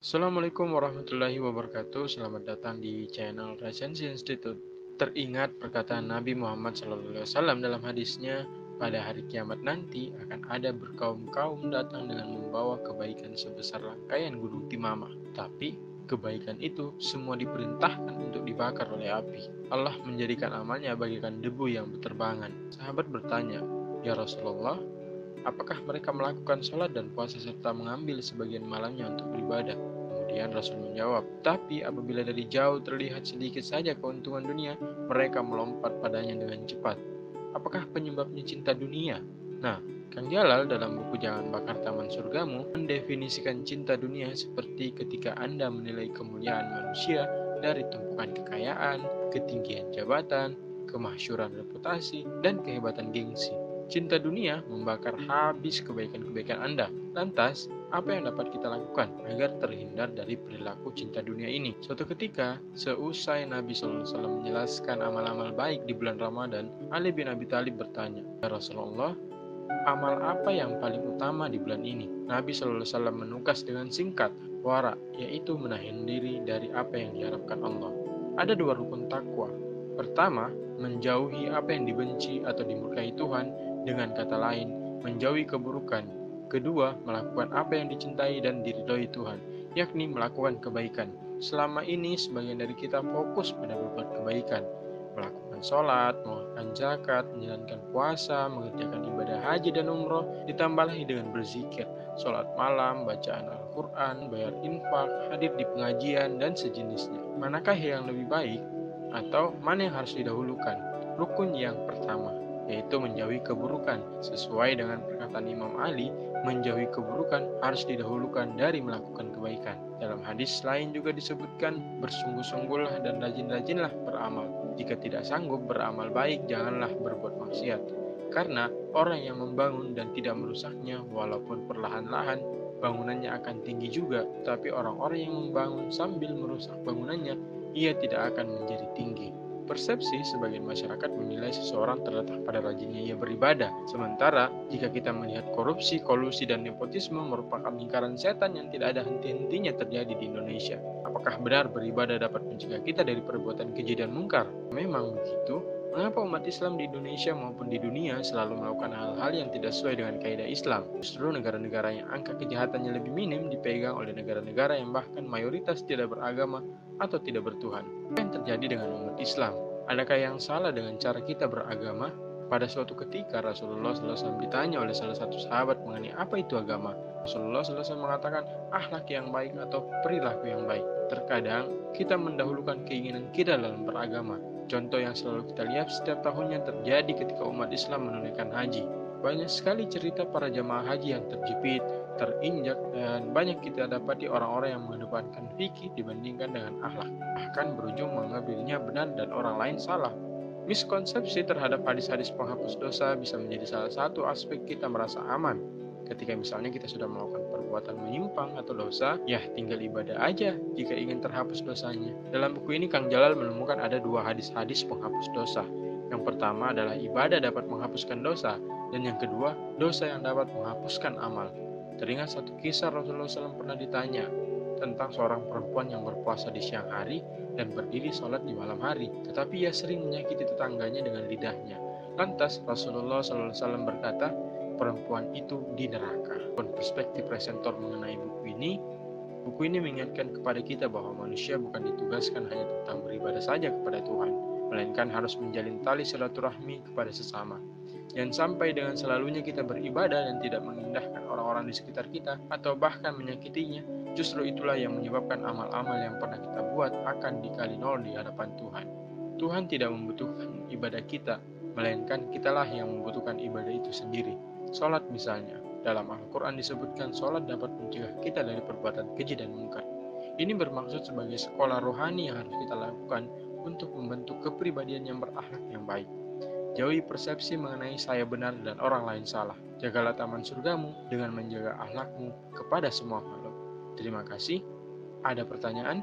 Assalamualaikum warahmatullahi wabarakatuh. Selamat datang di channel Resensi Institute. Teringat perkataan Nabi Muhammad SAW dalam hadisnya, pada hari kiamat nanti akan ada berkaum-kaum datang dengan membawa kebaikan sebesar rangkaian gunung Timama. Tapi kebaikan itu semua diperintahkan untuk dibakar oleh api. Allah menjadikan amalnya bagaikan debu yang berterbangan. Sahabat bertanya, Ya Rasulullah, apakah mereka melakukan sholat dan puasa serta mengambil sebagian malamnya untuk beribadah? Kemudian Rasul menjawab, tapi apabila dari jauh terlihat sedikit saja keuntungan dunia, mereka melompat padanya dengan cepat. Apakah penyebabnya cinta dunia? Nah, Kang Jalal dalam buku Jangan Bakar Taman Surgamu mendefinisikan cinta dunia seperti ketika Anda menilai kemuliaan manusia dari tumpukan kekayaan, ketinggian jabatan, kemasyuran reputasi, dan kehebatan gengsi. Cinta dunia membakar habis kebaikan-kebaikan Anda. Lantas, apa yang dapat kita lakukan agar terhindar dari perilaku cinta dunia ini? Suatu ketika, seusai Nabi SAW menjelaskan amal-amal baik di bulan Ramadan, Ali bin Abi Thalib bertanya, Ya Rasulullah, amal apa yang paling utama di bulan ini? Nabi SAW menukas dengan singkat, wara, yaitu menahan diri dari apa yang diharapkan Allah. Ada dua rukun takwa. Pertama, menjauhi apa yang dibenci atau dimurkai Tuhan dengan kata lain, menjauhi keburukan. Kedua, melakukan apa yang dicintai dan diridhoi Tuhan, yakni melakukan kebaikan. Selama ini, sebagian dari kita fokus pada berbuat kebaikan, melakukan sholat, mengeluarkan zakat, menjalankan puasa, mengerjakan ibadah haji dan umroh, ditambah lagi dengan berzikir, sholat malam, bacaan Al-Quran, bayar infak, hadir di pengajian, dan sejenisnya. Manakah yang lebih baik? Atau mana yang harus didahulukan? Rukun yang pertama, yaitu menjauhi keburukan. Sesuai dengan perkataan Imam Ali, menjauhi keburukan harus didahulukan dari melakukan kebaikan. Dalam hadis lain juga disebutkan, bersungguh-sungguhlah dan rajin-rajinlah beramal. Jika tidak sanggup beramal baik, janganlah berbuat maksiat. Karena orang yang membangun dan tidak merusaknya, walaupun perlahan-lahan, bangunannya akan tinggi juga. Tapi orang-orang yang membangun sambil merusak bangunannya, ia tidak akan menjadi tinggi. Persepsi sebagian masyarakat menilai seseorang terletak pada rajinnya ia beribadah. Sementara, jika kita melihat korupsi, kolusi, dan nepotisme merupakan lingkaran setan yang tidak ada henti-hentinya terjadi di Indonesia. Apakah benar beribadah dapat mencegah kita dari perbuatan keji dan mungkar? Memang begitu, Mengapa umat Islam di Indonesia maupun di dunia selalu melakukan hal-hal yang tidak sesuai dengan kaidah Islam? Justru negara-negara yang angka kejahatannya lebih minim dipegang oleh negara-negara yang bahkan mayoritas tidak beragama atau tidak bertuhan. Apa yang terjadi dengan umat Islam? Adakah yang salah dengan cara kita beragama? Pada suatu ketika Rasulullah SAW ditanya oleh salah satu sahabat mengenai apa itu agama. Rasulullah SAW mengatakan akhlak yang baik atau perilaku yang baik. Terkadang kita mendahulukan keinginan kita dalam beragama Contoh yang selalu kita lihat setiap tahunnya terjadi ketika umat Islam menunaikan haji. Banyak sekali cerita para jamaah haji yang terjepit, terinjak, dan banyak kita dapati orang-orang yang mengedepankan fikih dibandingkan dengan akhlak. Bahkan berujung mengambilnya benar dan orang lain salah. Miskonsepsi terhadap hadis-hadis penghapus dosa bisa menjadi salah satu aspek kita merasa aman. Ketika misalnya kita sudah melakukan perbuatan menyimpang atau dosa, ya tinggal ibadah aja jika ingin terhapus dosanya. Dalam buku ini Kang Jalal menemukan ada dua hadis-hadis penghapus dosa. Yang pertama adalah ibadah dapat menghapuskan dosa, dan yang kedua, dosa yang dapat menghapuskan amal. Teringat satu kisah Rasulullah SAW pernah ditanya tentang seorang perempuan yang berpuasa di siang hari dan berdiri sholat di malam hari, tetapi ia sering menyakiti tetangganya dengan lidahnya. Lantas Rasulullah SAW berkata, perempuan itu di neraka. Perspektif presentor mengenai buku ini, buku ini mengingatkan kepada kita bahwa manusia bukan ditugaskan hanya tentang beribadah saja kepada Tuhan, melainkan harus menjalin tali silaturahmi kepada sesama. Dan sampai dengan selalunya kita beribadah dan tidak mengindahkan orang-orang di sekitar kita atau bahkan menyakitinya, justru itulah yang menyebabkan amal-amal yang pernah kita buat akan dikali nol di hadapan Tuhan. Tuhan tidak membutuhkan ibadah kita, melainkan kitalah yang membutuhkan ibadah itu sendiri. Sholat misalnya, dalam Al-Quran disebutkan sholat dapat mencegah kita dari perbuatan keji dan mungkar. Ini bermaksud sebagai sekolah rohani yang harus kita lakukan untuk membentuk kepribadian yang berakhlak yang baik. Jauhi persepsi mengenai saya benar dan orang lain salah. Jagalah taman surgamu dengan menjaga akhlakmu kepada semua makhluk. Terima kasih. Ada pertanyaan?